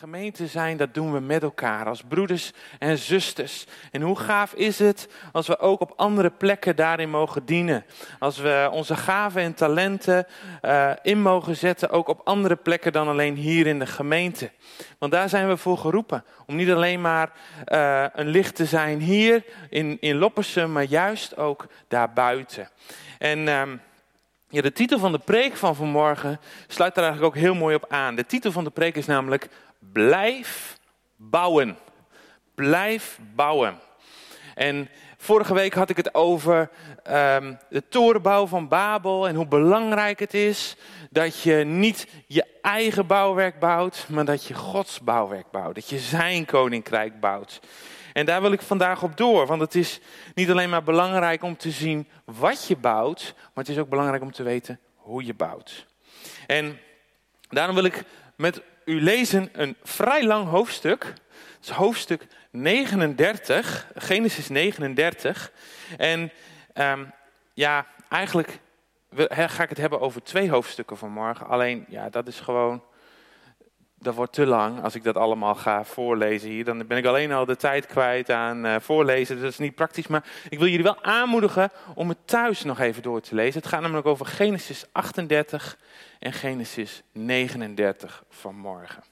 Gemeente zijn, dat doen we met elkaar, als broeders en zusters. En hoe gaaf is het als we ook op andere plekken daarin mogen dienen. Als we onze gaven en talenten uh, in mogen zetten, ook op andere plekken dan alleen hier in de gemeente. Want daar zijn we voor geroepen. Om niet alleen maar uh, een licht te zijn hier in, in Loppersum, maar juist ook daarbuiten. En... Uh, ja, de titel van de preek van vanmorgen sluit daar eigenlijk ook heel mooi op aan. De titel van de preek is namelijk Blijf bouwen. Blijf bouwen. En vorige week had ik het over um, de torenbouw van Babel en hoe belangrijk het is dat je niet je eigen bouwwerk bouwt, maar dat je Gods bouwwerk bouwt. Dat je zijn koninkrijk bouwt. En daar wil ik vandaag op door, want het is niet alleen maar belangrijk om te zien wat je bouwt, maar het is ook belangrijk om te weten hoe je bouwt. En daarom wil ik met u lezen een vrij lang hoofdstuk. Het is hoofdstuk 39, Genesis 39. En um, ja, eigenlijk ga ik het hebben over twee hoofdstukken vanmorgen. Alleen, ja, dat is gewoon dat wordt te lang als ik dat allemaal ga voorlezen hier. Dan ben ik alleen al de tijd kwijt aan uh, voorlezen. Dus dat is niet praktisch. Maar ik wil jullie wel aanmoedigen om het thuis nog even door te lezen. Het gaat namelijk over Genesis 38 en Genesis 39 vanmorgen.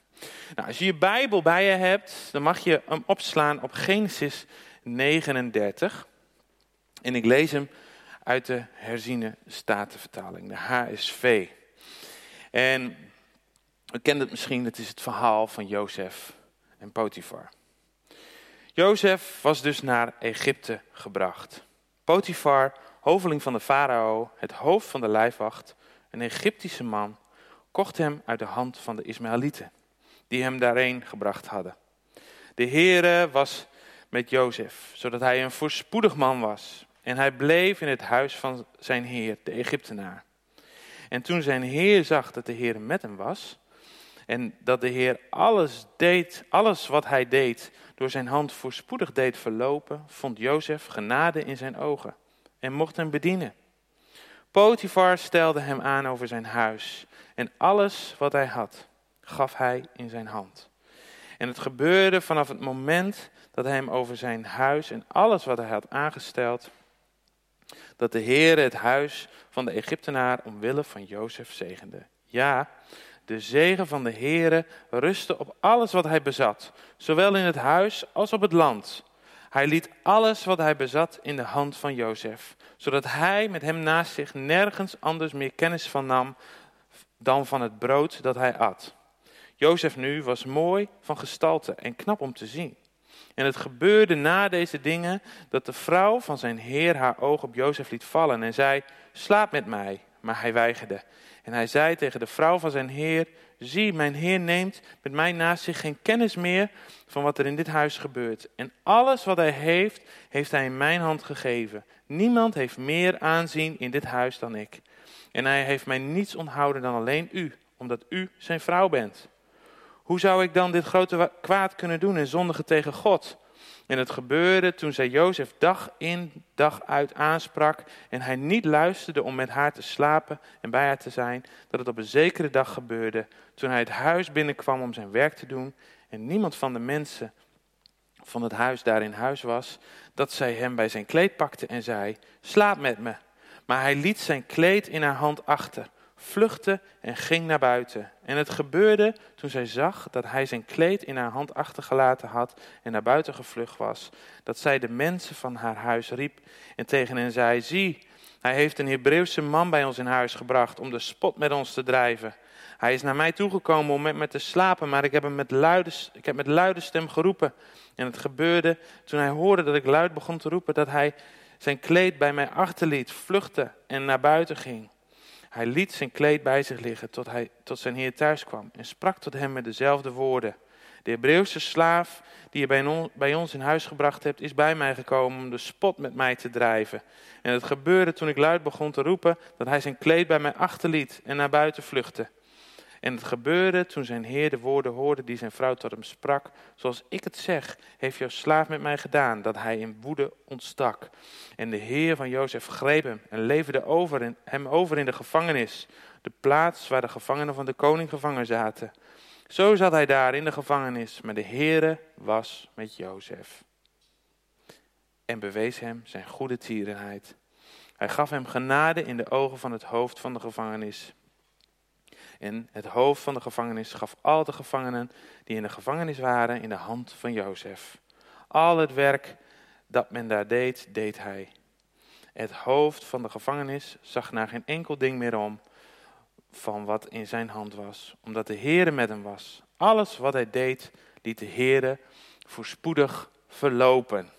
Nou, als je je Bijbel bij je hebt, dan mag je hem opslaan op Genesis 39. En ik lees hem uit de herziene statenvertaling, de HSV. En u kent het misschien, het is het verhaal van Jozef en Potifar. Jozef was dus naar Egypte gebracht. Potifar, hoveling van de farao, het hoofd van de lijfwacht, een Egyptische man, kocht hem uit de hand van de Ismaëlieten, die hem daarheen gebracht hadden. De Heere was met Jozef, zodat hij een voorspoedig man was. En hij bleef in het huis van zijn heer, de Egyptenaar. En toen zijn heer zag dat de Heer met hem was, en dat de Heer alles deed, alles wat hij deed, door zijn hand voorspoedig deed verlopen, vond Jozef genade in zijn ogen en mocht hem bedienen. Potifar stelde hem aan over zijn huis en alles wat hij had, gaf hij in zijn hand. En het gebeurde vanaf het moment dat hij hem over zijn huis en alles wat hij had aangesteld, dat de Heer het huis van de Egyptenaar omwille van Jozef zegende. Ja, de zegen van de Heere rustte op alles wat hij bezat, zowel in het huis als op het land. Hij liet alles wat hij bezat in de hand van Jozef, zodat hij met hem naast zich nergens anders meer kennis van nam dan van het brood dat hij at. Jozef nu was mooi van gestalte en knap om te zien. En het gebeurde na deze dingen dat de vrouw van zijn heer haar oog op Jozef liet vallen en zei: Slaap met mij. Maar hij weigerde. En hij zei tegen de vrouw van zijn heer, zie, mijn heer neemt met mij naast zich geen kennis meer van wat er in dit huis gebeurt. En alles wat hij heeft, heeft hij in mijn hand gegeven. Niemand heeft meer aanzien in dit huis dan ik. En hij heeft mij niets onthouden dan alleen u, omdat u zijn vrouw bent. Hoe zou ik dan dit grote kwaad kunnen doen en zondigen tegen God? En het gebeurde toen zij Jozef dag in, dag uit aansprak en hij niet luisterde om met haar te slapen en bij haar te zijn, dat het op een zekere dag gebeurde, toen hij het huis binnenkwam om zijn werk te doen en niemand van de mensen van het huis daar in huis was, dat zij hem bij zijn kleed pakte en zei, slaap met me. Maar hij liet zijn kleed in haar hand achter vluchtte en ging naar buiten. En het gebeurde toen zij zag dat hij zijn kleed in haar hand achtergelaten had en naar buiten gevlucht was, dat zij de mensen van haar huis riep en tegen hen zei: Zie, hij heeft een Hebreeuwse man bij ons in huis gebracht om de spot met ons te drijven. Hij is naar mij toegekomen om met me te slapen, maar ik heb hem met luide, ik heb met luide stem geroepen. En het gebeurde toen hij hoorde dat ik luid begon te roepen, dat hij zijn kleed bij mij achterliet, vluchtte en naar buiten ging. Hij liet zijn kleed bij zich liggen tot, hij, tot zijn heer thuis kwam en sprak tot hem met dezelfde woorden. De Hebreeuwse slaaf die je bij, bij ons in huis gebracht hebt, is bij mij gekomen om de spot met mij te drijven. En het gebeurde toen ik luid begon te roepen dat hij zijn kleed bij mij achterliet en naar buiten vluchtte. En het gebeurde toen zijn heer de woorden hoorde die zijn vrouw tot hem sprak. Zoals ik het zeg, heeft jouw slaaf met mij gedaan, dat hij in woede ontstak. En de heer van Jozef greep hem en leverde over hem over in de gevangenis, de plaats waar de gevangenen van de koning gevangen zaten. Zo zat hij daar in de gevangenis, maar de Heere was met Jozef. En bewees hem zijn goede tierenheid. Hij gaf hem genade in de ogen van het hoofd van de gevangenis. En het hoofd van de gevangenis gaf al de gevangenen die in de gevangenis waren in de hand van Jozef. Al het werk dat men daar deed, deed hij. Het hoofd van de gevangenis zag naar geen enkel ding meer om van wat in zijn hand was, omdat de Heere met hem was. Alles wat hij deed, liet de Heere voorspoedig verlopen.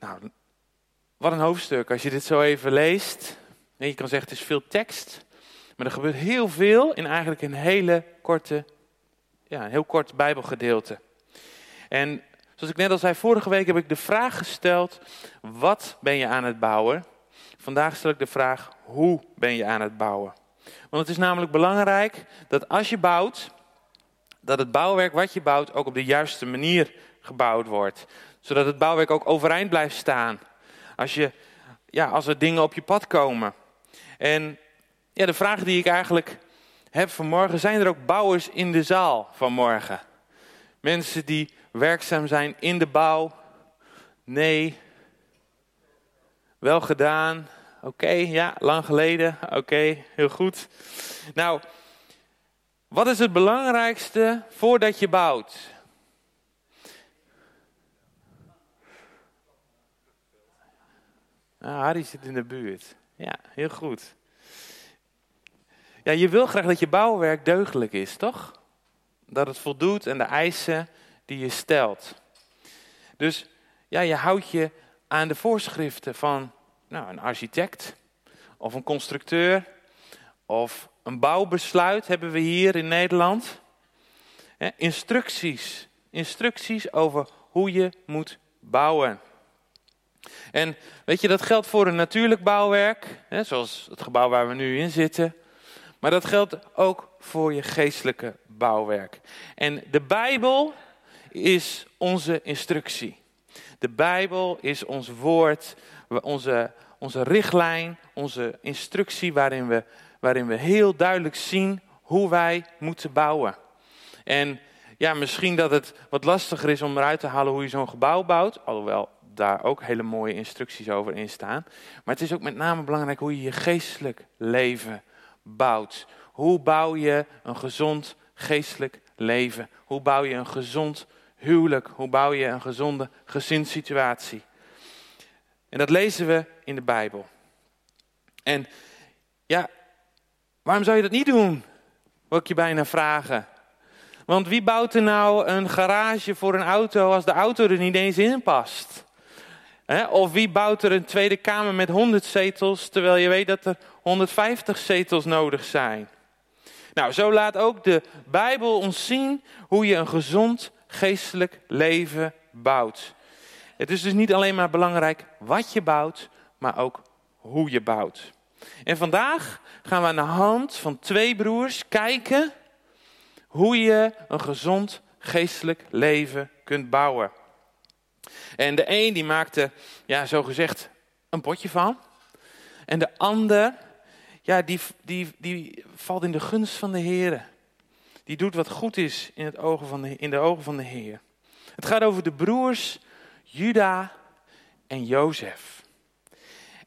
Nou, wat een hoofdstuk als je dit zo even leest. je kan zeggen het is veel tekst, maar er gebeurt heel veel in eigenlijk een hele korte, ja, een heel kort Bijbelgedeelte. En zoals ik net al zei, vorige week heb ik de vraag gesteld: wat ben je aan het bouwen? Vandaag stel ik de vraag: hoe ben je aan het bouwen? Want het is namelijk belangrijk dat als je bouwt, dat het bouwwerk wat je bouwt ook op de juiste manier gebouwd wordt. Zodat het bouwwerk ook overeind blijft staan. Als, je, ja, als er dingen op je pad komen. En ja, de vraag die ik eigenlijk heb vanmorgen, zijn er ook bouwers in de zaal vanmorgen? Mensen die werkzaam zijn in de bouw? Nee. Wel gedaan? Oké, ja, lang geleden. Oké, heel goed. Nou, wat is het belangrijkste voordat je bouwt? Ah, Harry zit in de buurt. Ja, heel goed. Ja, je wil graag dat je bouwwerk deugdelijk is, toch? Dat het voldoet aan de eisen die je stelt. Dus ja, je houdt je aan de voorschriften van nou, een architect of een constructeur of een bouwbesluit hebben we hier in Nederland. instructies, instructies over hoe je moet bouwen. En weet je, dat geldt voor een natuurlijk bouwwerk, hè, zoals het gebouw waar we nu in zitten. Maar dat geldt ook voor je geestelijke bouwwerk. En de Bijbel is onze instructie. De Bijbel is ons woord, onze, onze richtlijn, onze instructie waarin we, waarin we heel duidelijk zien hoe wij moeten bouwen. En ja, misschien dat het wat lastiger is om eruit te halen hoe je zo'n gebouw bouwt, alhoewel daar ook hele mooie instructies over in staan. Maar het is ook met name belangrijk hoe je je geestelijk leven bouwt. Hoe bouw je een gezond geestelijk leven? Hoe bouw je een gezond huwelijk? Hoe bouw je een gezonde gezinssituatie? En dat lezen we in de Bijbel. En ja, waarom zou je dat niet doen? Wil ik je bijna vragen. Want wie bouwt er nou een garage voor een auto als de auto er niet eens in past? Of wie bouwt er een tweede kamer met 100 zetels, terwijl je weet dat er 150 zetels nodig zijn? Nou, zo laat ook de Bijbel ons zien hoe je een gezond geestelijk leven bouwt. Het is dus niet alleen maar belangrijk wat je bouwt, maar ook hoe je bouwt. En vandaag gaan we aan de hand van twee broers kijken hoe je een gezond geestelijk leven kunt bouwen. En de een die maakte, ja, zo gezegd, een potje van. En de ander, ja, die, die, die valt in de gunst van de Heer. Die doet wat goed is in, het ogen van de, in de ogen van de Heer. Het gaat over de broers Juda en Jozef.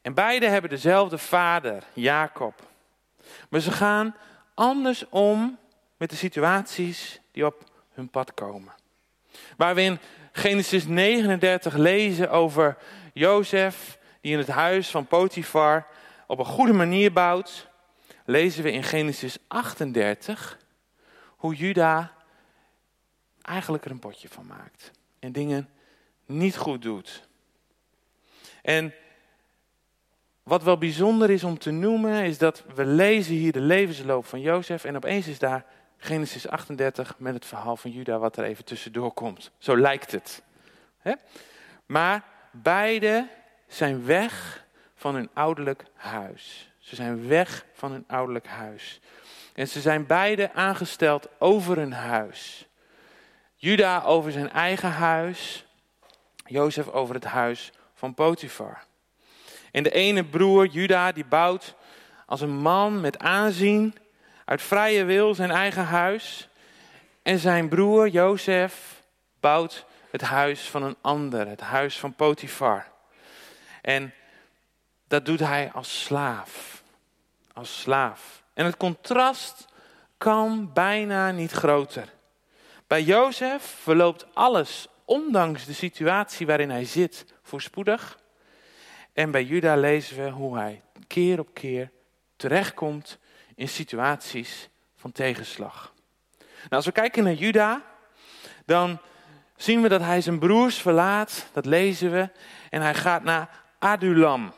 En beide hebben dezelfde vader, Jacob. Maar ze gaan anders om met de situaties die op hun pad komen. Waar we in Genesis 39 lezen over Jozef die in het huis van Potifar op een goede manier bouwt, lezen we in Genesis 38 hoe Juda eigenlijk er een potje van maakt en dingen niet goed doet. En wat wel bijzonder is om te noemen, is dat we lezen hier de levensloop van Jozef en opeens is daar Genesis 38 met het verhaal van Juda wat er even tussendoor komt. Zo lijkt het. Maar beide zijn weg van hun ouderlijk huis. Ze zijn weg van hun ouderlijk huis. En ze zijn beide aangesteld over hun huis. Juda over zijn eigen huis. Jozef over het huis van Potifar. En de ene broer, Juda, die bouwt als een man met aanzien uit vrije wil zijn eigen huis. En zijn broer Jozef bouwt het huis van een ander, het huis van Potifar. En dat doet hij als slaaf. Als slaaf. En het contrast kan bijna niet groter. Bij Jozef verloopt alles, ondanks de situatie waarin hij zit, voorspoedig. En bij Juda lezen we hoe hij keer op keer terechtkomt in situaties van tegenslag. Nou, als we kijken naar Juda, dan zien we dat hij zijn broers verlaat, dat lezen we, en hij gaat naar Adulam,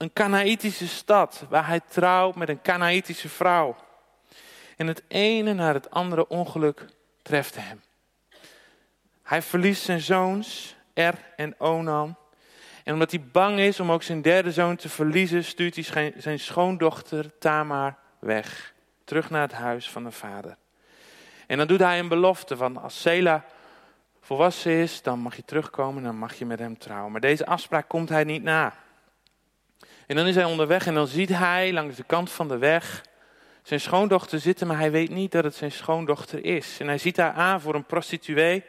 een Kanaïtische stad waar hij trouwt met een Kanaïtische vrouw. En het ene naar het andere ongeluk treft hem. Hij verliest zijn zoons, Er en Onan. En omdat hij bang is om ook zijn derde zoon te verliezen, stuurt hij zijn schoondochter Tamar weg. Terug naar het huis van de vader. En dan doet hij een belofte van als Sela volwassen is, dan mag je terugkomen en dan mag je met hem trouwen. Maar deze afspraak komt hij niet na. En dan is hij onderweg en dan ziet hij langs de kant van de weg zijn schoondochter zitten, maar hij weet niet dat het zijn schoondochter is. En hij ziet haar aan voor een prostituee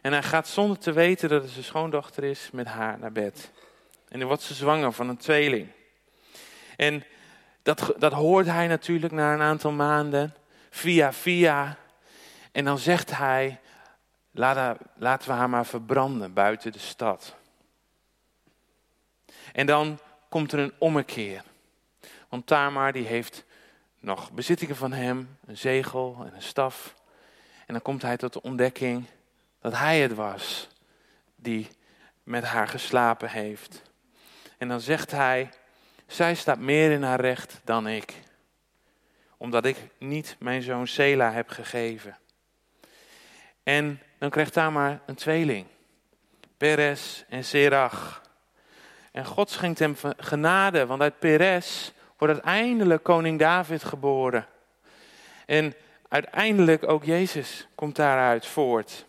en hij gaat zonder te weten dat het zijn schoondochter is met haar naar bed. En dan wordt ze zwanger van een tweeling. En dat, dat hoort hij natuurlijk na een aantal maanden, via via. En dan zegt hij, Laat laten we haar maar verbranden buiten de stad. En dan komt er een ommekeer. Want Tamar die heeft nog bezittingen van hem, een zegel en een staf. En dan komt hij tot de ontdekking dat hij het was die met haar geslapen heeft. En dan zegt hij, zij staat meer in haar recht dan ik. Omdat ik niet mijn zoon Sela heb gegeven. En dan krijgt Tamar een tweeling. Peres en Serach. En God schenkt hem genade, want uit Peres wordt uiteindelijk koning David geboren. En uiteindelijk ook Jezus komt daaruit voort.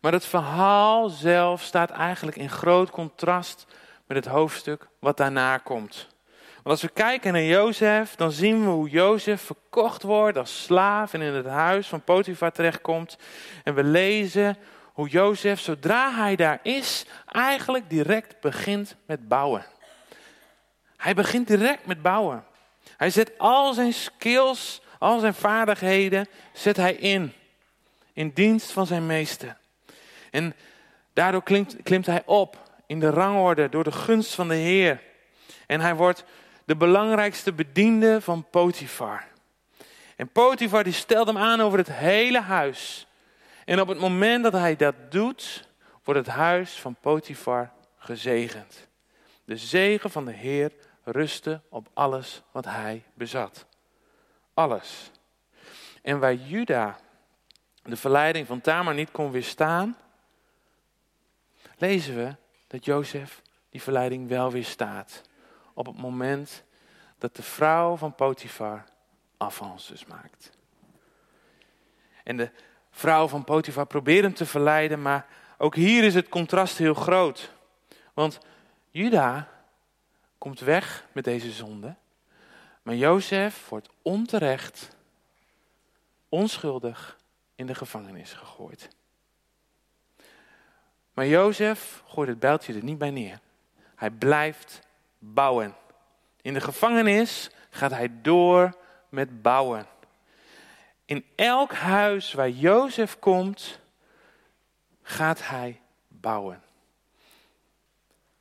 Maar het verhaal zelf staat eigenlijk in groot contrast met het hoofdstuk wat daarna komt. Want als we kijken naar Jozef, dan zien we hoe Jozef verkocht wordt als slaaf en in het huis van Potifar terechtkomt. En we lezen hoe Jozef, zodra hij daar is, eigenlijk direct begint met bouwen. Hij begint direct met bouwen. Hij zet al zijn skills, al zijn vaardigheden, zet hij in. In dienst van zijn meester. En daardoor klimt, klimt hij op in de rangorde door de gunst van de Heer. En hij wordt de belangrijkste bediende van Potifar. En Potifar die stelt hem aan over het hele huis. En op het moment dat hij dat doet, wordt het huis van Potifar gezegend. De zegen van de Heer rustte op alles wat hij bezat. Alles. En waar Juda de verleiding van Tamar niet kon weerstaan, lezen we dat Jozef die verleiding wel weerstaat op het moment dat de vrouw van Potifar avances maakt. En de vrouw van Potifar probeert hem te verleiden, maar ook hier is het contrast heel groot. Want Juda komt weg met deze zonde, maar Jozef wordt onterecht, onschuldig in de gevangenis gegooid. Maar Jozef gooit het bijltje er niet bij neer. Hij blijft bouwen. In de gevangenis gaat hij door met bouwen. In elk huis waar Jozef komt, gaat hij bouwen.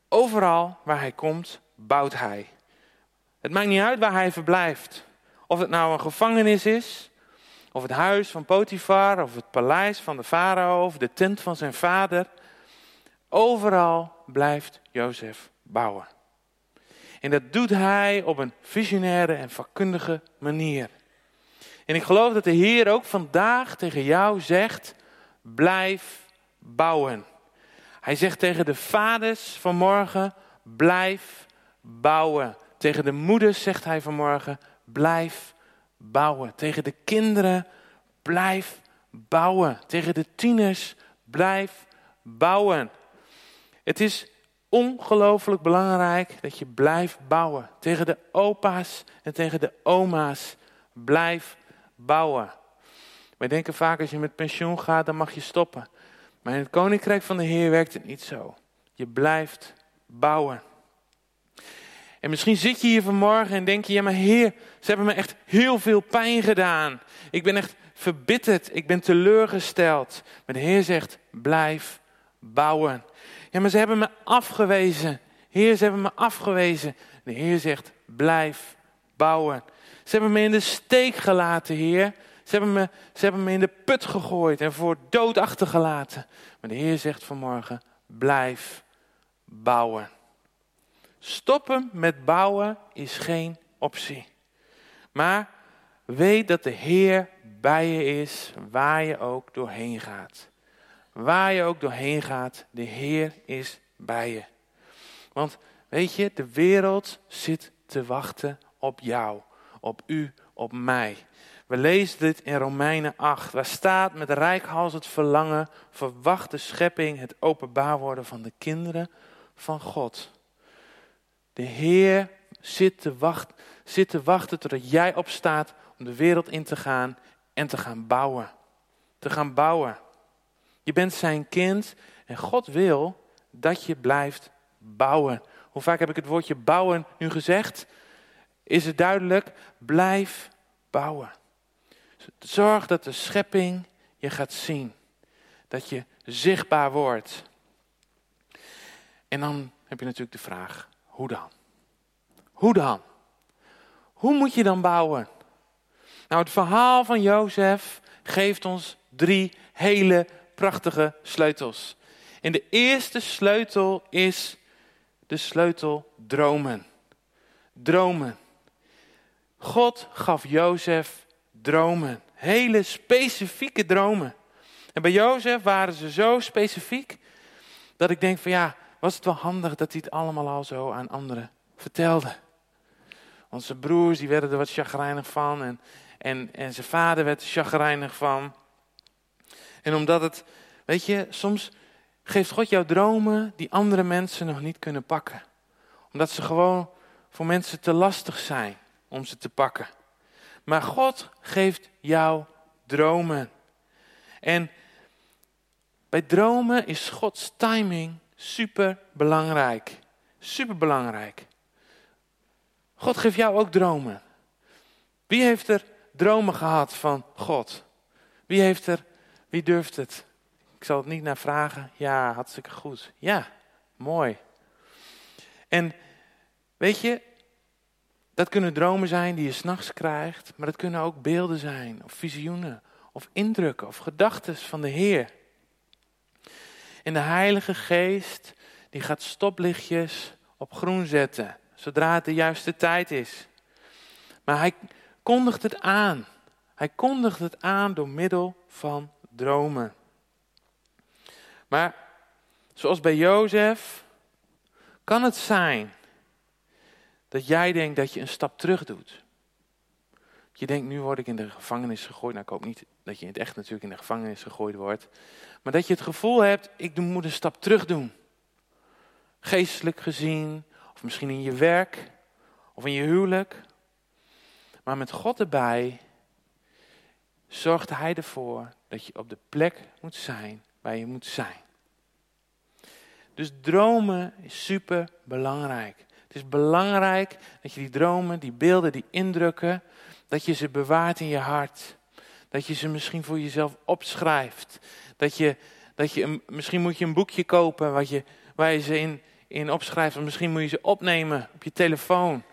Overal waar hij komt, bouwt hij. Het maakt niet uit waar hij verblijft. Of het nou een gevangenis is, of het huis van Potifar, of het paleis van de farao, of de tent van zijn vader. Overal blijft Jozef bouwen. En dat doet hij op een visionaire en vakkundige manier. En ik geloof dat de Heer ook vandaag tegen jou zegt: blijf bouwen. Hij zegt tegen de vaders vanmorgen: blijf bouwen. Tegen de moeders zegt hij vanmorgen: blijf bouwen. Tegen de kinderen: blijf bouwen. Tegen de tieners: blijf bouwen. Het is ongelooflijk belangrijk dat je blijft bouwen. Tegen de opa's en tegen de oma's. blijf bouwen. Wij denken vaak als je met pensioen gaat, dan mag je stoppen. Maar in het koninkrijk van de Heer werkt het niet zo. Je blijft bouwen. En misschien zit je hier vanmorgen en denk je, ja maar Heer, ze hebben me echt heel veel pijn gedaan. Ik ben echt verbitterd, ik ben teleurgesteld. Maar de Heer zegt, blijf bouwen. Ja, maar ze hebben me afgewezen. Heer, ze hebben me afgewezen. De Heer zegt, blijf bouwen. Ze hebben me in de steek gelaten, Heer. Ze hebben me, ze hebben me in de put gegooid en voor dood achtergelaten. Maar de Heer zegt vanmorgen, blijf bouwen. Stoppen met bouwen is geen optie. Maar weet dat de Heer bij je is, waar je ook doorheen gaat. Waar je ook doorheen gaat, de Heer is bij je. Want weet je, de wereld zit te wachten op jou, op u, op mij. We lezen dit in Romeinen 8, waar staat met rijkhals het verlangen, verwacht de schepping het openbaar worden van de kinderen van God. De Heer zit te, wachten, zit te wachten totdat jij opstaat om de wereld in te gaan en te gaan bouwen. Te gaan bouwen. Je bent zijn kind en God wil dat je blijft bouwen. Hoe vaak heb ik het woordje bouwen nu gezegd? Is het duidelijk? Blijf bouwen. Zorg dat de schepping je gaat zien. Dat je zichtbaar wordt. En dan heb je natuurlijk de vraag, hoe dan? Hoe dan? Hoe moet je dan bouwen? Nou, het verhaal van Jozef geeft ons drie hele prachtige sleutels. En de eerste sleutel is de sleutel dromen. Dromen. God gaf Jozef dromen. Hele specifieke dromen. En bij Jozef waren ze zo specifiek dat ik denk van ja, was het wel handig dat hij het allemaal al zo aan anderen vertelde. Want zijn broers die werden er wat chagrijnig van en, en, en zijn vader werd er chagrijnig van. En omdat het, weet je, soms geeft God jou dromen die andere mensen nog niet kunnen pakken. Omdat ze gewoon voor mensen te lastig zijn om ze te pakken. Maar God geeft jou dromen. En bij dromen is Gods timing super belangrijk. Super belangrijk. God geeft jou ook dromen. Wie heeft er dromen gehad van God? Wie heeft er, wie durft het? Ik zal het niet naar vragen. Ja, hartstikke goed. Ja, mooi. En weet je, dat kunnen dromen zijn die je s'nachts krijgt, maar dat kunnen ook beelden zijn, of visioenen, of indrukken, of gedachten van de Heer. En de Heilige Geest, die gaat stoplichtjes op groen zetten, zodra het de juiste tijd is. Maar hij kondigt het aan. Hij kondigt het aan door middel van dromen. Maar zoals bij Jozef kan het zijn dat jij denkt dat je een stap terug doet. Je denkt, nu word ik in de gevangenis gegooid. Nou, ik hoop niet dat je in het echt natuurlijk in de gevangenis gegooid wordt. Maar dat je het gevoel hebt, ik moet een stap terug doen. Geestelijk gezien, of misschien in je werk, of in je huwelijk. Maar met God erbij zorgt Hij ervoor dat je op de plek moet zijn waar je moet zijn. Dus dromen is super belangrijk. Het is belangrijk dat je die dromen, die beelden, die indrukken, dat je ze bewaart in je hart. Dat je ze misschien voor jezelf opschrijft. Dat je, dat je misschien moet je een boekje kopen wat je, waar je ze in, in opschrijft. Of misschien moet je ze opnemen op je telefoon.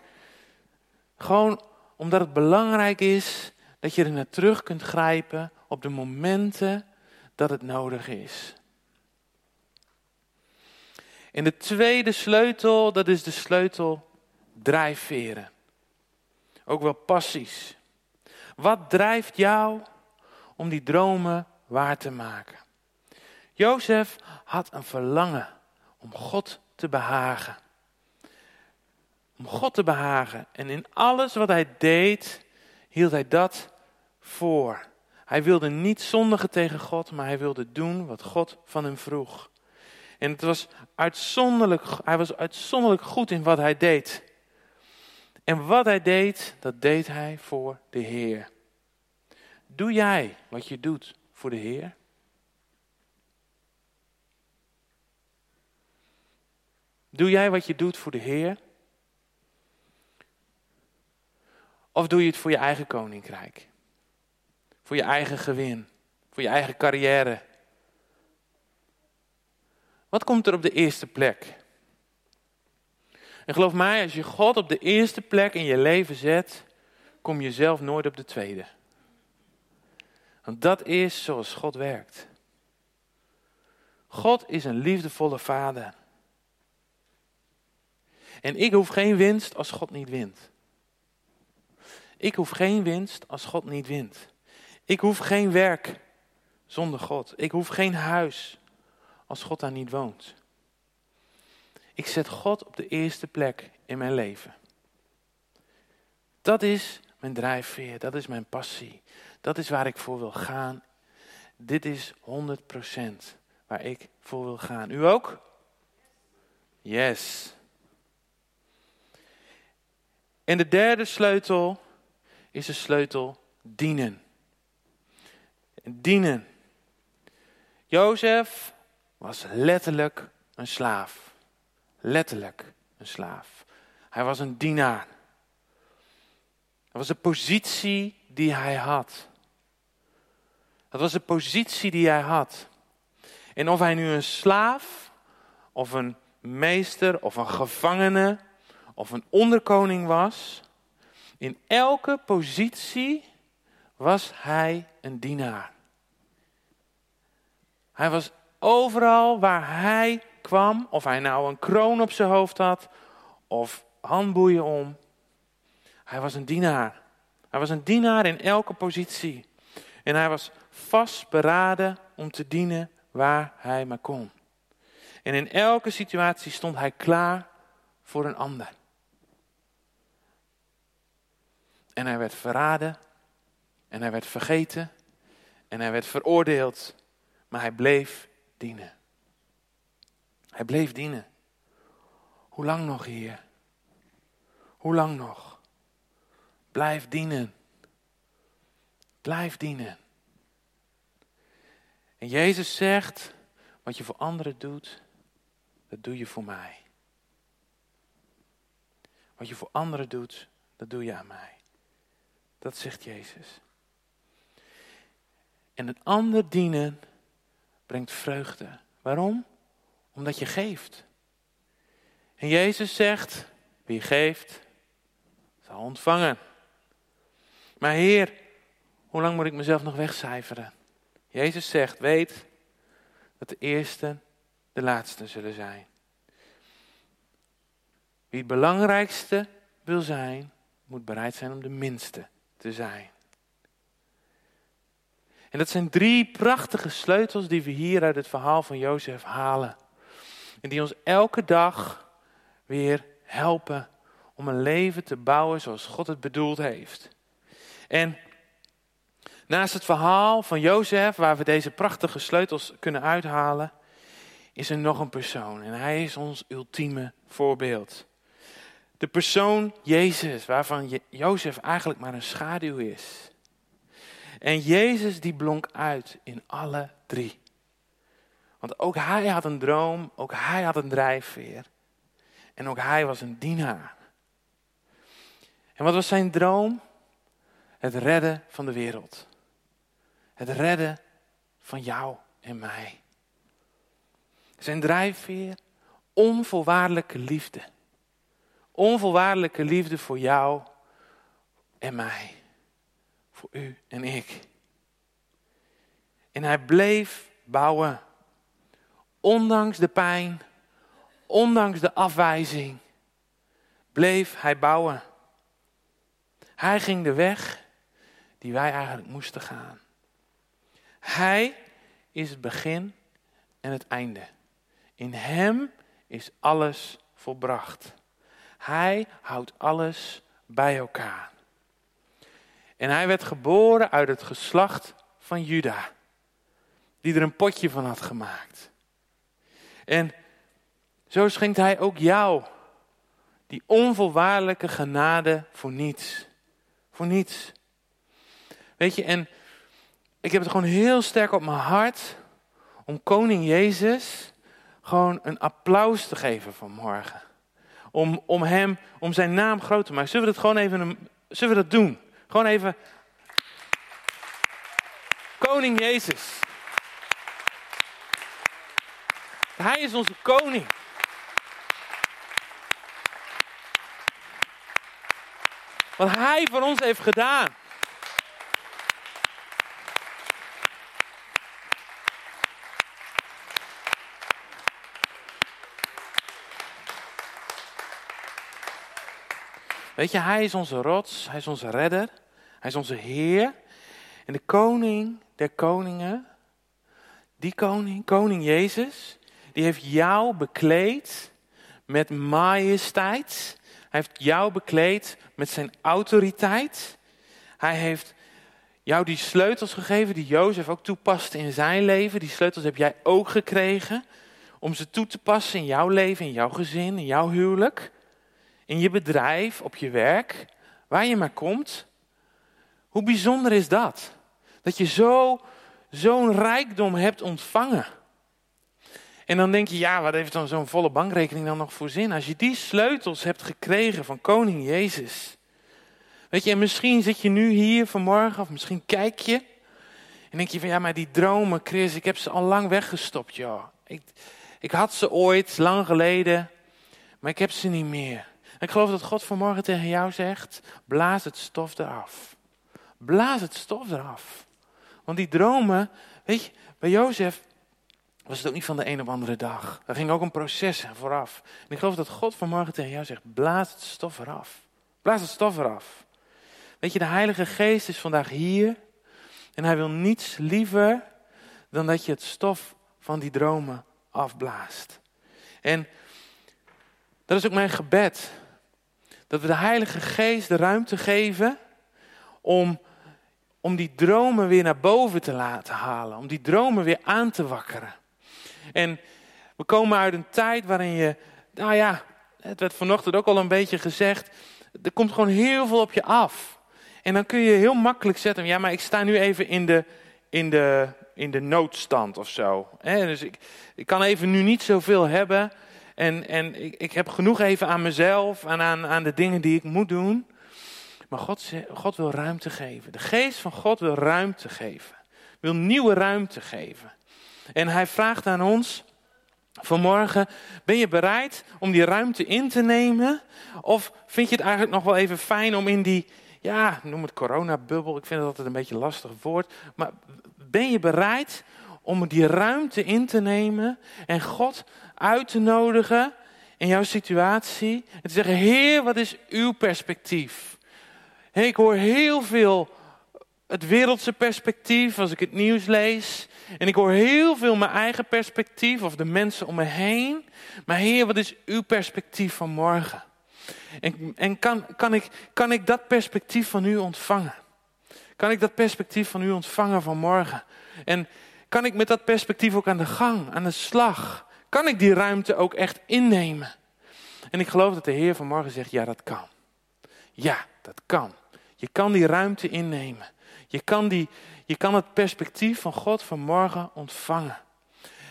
Gewoon omdat het belangrijk is dat je er naar terug kunt grijpen op de momenten dat het nodig is. En de tweede sleutel, dat is de sleutel drijfveren. Ook wel passies. Wat drijft jou om die dromen waar te maken? Jozef had een verlangen om God te behagen. Om God te behagen. En in alles wat hij deed, hield hij dat voor. Hij wilde niet zondigen tegen God, maar hij wilde doen wat God van hem vroeg. En het was uitzonderlijk, hij was uitzonderlijk goed in wat hij deed. En wat hij deed, dat deed hij voor de Heer. Doe jij wat je doet voor de Heer? Doe jij wat je doet voor de Heer? Of doe je het voor je eigen koninkrijk? Voor je eigen gewin? Voor je eigen carrière? Wat komt er op de eerste plek? En geloof mij, als je God op de eerste plek in je leven zet, kom je zelf nooit op de tweede. Want dat is zoals God werkt. God is een liefdevolle vader. En ik hoef geen winst als God niet wint. Ik hoef geen winst als God niet wint. Ik hoef geen werk zonder God. Ik hoef geen huis als God daar niet woont. Ik zet God op de eerste plek in mijn leven. Dat is mijn drijfveer, dat is mijn passie. Dat is waar ik voor wil gaan. Dit is 100% waar ik voor wil gaan. U ook? Yes. En de derde sleutel is de sleutel dienen. Dienen. Jozef was letterlijk een slaaf. Letterlijk een slaaf. Hij was een dienaar. Dat was de positie die hij had. Dat was de positie die hij had. En of hij nu een slaaf, of een meester, of een gevangene, of een onderkoning was, in elke positie was hij een dienaar. Hij was overal waar hij kwam, of hij nou een kroon op zijn hoofd had, of handboeien om. Hij was een dienaar. Hij was een dienaar in elke positie. En hij was vastberaden om te dienen waar hij maar kon. En in elke situatie stond hij klaar voor een ander. En hij werd verraden. En hij werd vergeten. En hij werd veroordeeld. Maar hij bleef dienen. Hij bleef dienen. Hoe lang nog, Heer? Hoe lang nog? Blijf dienen. Blijf dienen. En Jezus zegt, wat je voor anderen doet, dat doe je voor mij. Wat je voor anderen doet, dat doe je aan mij. Dat zegt Jezus. En een ander dienen brengt vreugde. Waarom? Omdat je geeft. En Jezus zegt, wie geeft, zal ontvangen. Maar Heer, hoe lang moet ik mezelf nog wegcijferen? Jezus zegt, weet dat de eerste de laatste zullen zijn. Wie het belangrijkste wil zijn, moet bereid zijn om de minste te zijn. En dat zijn drie prachtige sleutels die we hier uit het verhaal van Jozef halen. En die ons elke dag weer helpen om een leven te bouwen zoals God het bedoeld heeft. En naast het verhaal van Jozef, waar we deze prachtige sleutels kunnen uithalen, is er nog een persoon. En hij is ons ultieme voorbeeld. De persoon Jezus, waarvan Jozef eigenlijk maar een schaduw is. En Jezus die blonk uit in alle drie. Want ook hij had een droom, ook hij had een drijfveer. En ook hij was een dienaar. En wat was zijn droom? Het redden van de wereld. Het redden van jou en mij. Zijn drijfveer, onvoorwaardelijke liefde. Onvoorwaardelijke liefde voor jou en mij. U en ik. En hij bleef bouwen. Ondanks de pijn, ondanks de afwijzing, bleef hij bouwen. Hij ging de weg die wij eigenlijk moesten gaan. Hij is het begin en het einde. In Hem is alles volbracht. Hij houdt alles bij elkaar. En hij werd geboren uit het geslacht van Juda, die er een potje van had gemaakt. En zo schenkt hij ook jou Die onvoorwaardelijke genade voor niets. Voor niets. Weet je, en ik heb het gewoon heel sterk op mijn hart om koning Jezus gewoon een applaus te geven vanmorgen. Om, om hem, om zijn naam groot te maken. Zullen we dat gewoon even, zullen we dat doen? Gewoon even. Koning Jezus. Hij is onze koning. Wat hij voor ons heeft gedaan. Weet je, hij is onze rots, hij is onze redder, hij is onze Heer. En de koning der koningen, die koning, koning Jezus, die heeft jou bekleed met majesteit. Hij heeft jou bekleed met zijn autoriteit. Hij heeft jou die sleutels gegeven die Jozef ook toepaste in zijn leven. Die sleutels heb jij ook gekregen om ze toe te passen in jouw leven, in jouw gezin, in jouw huwelijk in je bedrijf, op je werk, waar je maar komt. Hoe bijzonder is dat? Dat je zo, zo'n rijkdom hebt ontvangen. En dan denk je, ja, wat heeft dan zo'n volle bankrekening dan nog voor zin? Als je die sleutels hebt gekregen van koning Jezus. Weet je, en misschien zit je nu hier vanmorgen, of misschien kijk je. En denk je van, ja, maar die dromen, Chris, ik heb ze al lang weggestopt, joh. Ik, ik had ze ooit, lang geleden, maar ik heb ze niet meer. Ik geloof dat God vanmorgen tegen jou zegt: blaas het stof eraf. Blaas het stof eraf. Want die dromen, weet je, bij Jozef was het ook niet van de een op andere dag. Er ging ook een proces vooraf. En ik geloof dat God vanmorgen tegen jou zegt: blaas het stof eraf. Blaas het stof eraf. Weet je, de Heilige Geest is vandaag hier. En hij wil niets liever dan dat je het stof van die dromen afblaast. En dat is ook mijn gebed. Dat we de Heilige Geest de ruimte geven om, om die dromen weer naar boven te laten halen. Om die dromen weer aan te wakkeren. En we komen uit een tijd waarin je, nou ja, het werd vanochtend ook al een beetje gezegd. Er komt gewoon heel veel op je af. En dan kun je heel makkelijk zetten, ja, maar ik sta nu even in de, in de, in de noodstand of zo. Dus ik, ik kan even nu niet zoveel hebben. En, en ik, ik heb genoeg even aan mezelf en aan, aan de dingen die ik moet doen. Maar God, God wil ruimte geven. De geest van God wil ruimte geven. Wil nieuwe ruimte geven. En hij vraagt aan ons vanmorgen, ben je bereid om die ruimte in te nemen? Of vind je het eigenlijk nog wel even fijn om in die, ja, noem het coronabubbel, ik vind het altijd een beetje een lastig woord. Maar ben je bereid om die ruimte in te nemen en God uit te nodigen in jouw situatie en te zeggen, Heer, wat is uw perspectief? ik hoor heel veel het wereldse perspectief als ik het nieuws lees. En ik hoor heel veel mijn eigen perspectief of de mensen om me heen. Maar Heer, wat is uw perspectief van morgen? En, en kan, kan, ik, kan ik dat perspectief van u ontvangen? Kan ik dat perspectief van u ontvangen van morgen? En kan ik met dat perspectief ook aan de gang, aan de slag? Kan ik die ruimte ook echt innemen? En ik geloof dat de Heer vanmorgen zegt, ja dat kan. Ja, dat kan. Je kan die ruimte innemen. Je kan, die, je kan het perspectief van God vanmorgen ontvangen.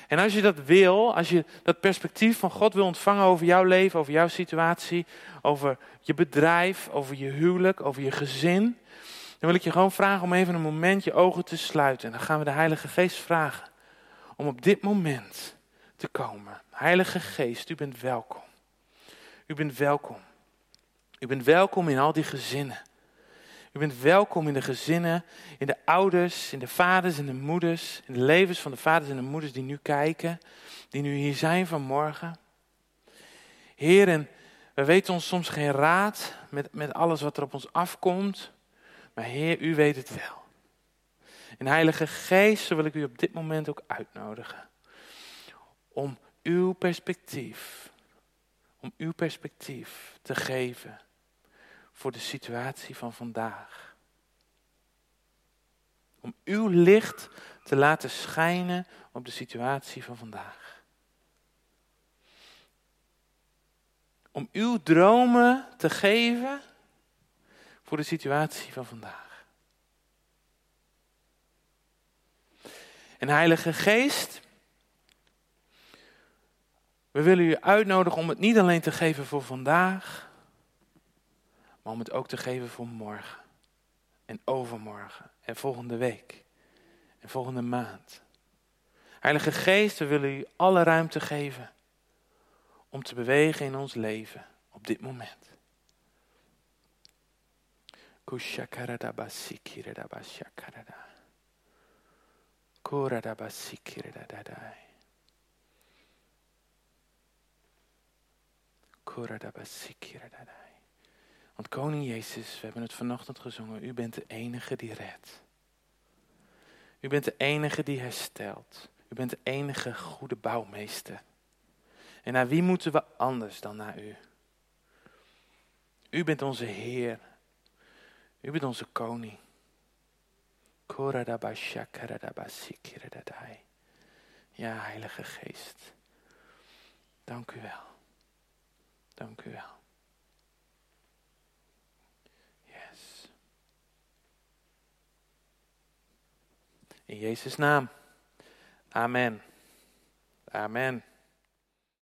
En als je dat wil, als je dat perspectief van God wil ontvangen over jouw leven, over jouw situatie, over je bedrijf, over je huwelijk, over je gezin, dan wil ik je gewoon vragen om even een moment je ogen te sluiten. En dan gaan we de Heilige Geest vragen om op dit moment te komen. Heilige Geest, u bent welkom. U bent welkom. U bent welkom in al die gezinnen. U bent welkom in de gezinnen, in de ouders, in de vaders en de moeders, in de levens van de vaders en de moeders die nu kijken, die nu hier zijn vanmorgen. Heer, en we weten ons soms geen raad met, met alles wat er op ons afkomt, maar Heer, u weet het wel. En Heilige Geest, zo wil ik u op dit moment ook uitnodigen om uw perspectief, om uw perspectief te geven voor de situatie van vandaag. Om uw licht te laten schijnen op de situatie van vandaag. om uw dromen te geven voor de situatie van vandaag. En Heilige Geest, we willen u uitnodigen om het niet alleen te geven voor vandaag, maar om het ook te geven voor morgen. En overmorgen. En volgende week. En volgende maand. Heilige Geest, we willen u alle ruimte geven om te bewegen in ons leven op dit moment. Kushakaradabasikiradabashakarada. Kuradabasikiradaday. Want Koning Jezus, we hebben het vanochtend gezongen, u bent de enige die redt. U bent de enige die herstelt. U bent de enige goede bouwmeester. En naar wie moeten we anders dan naar u? U bent onze Heer. U bent onze koning. Ja, Heilige Geest. Dank u wel. Dank u wel. Yes. In Jezus' naam. Amen. Amen.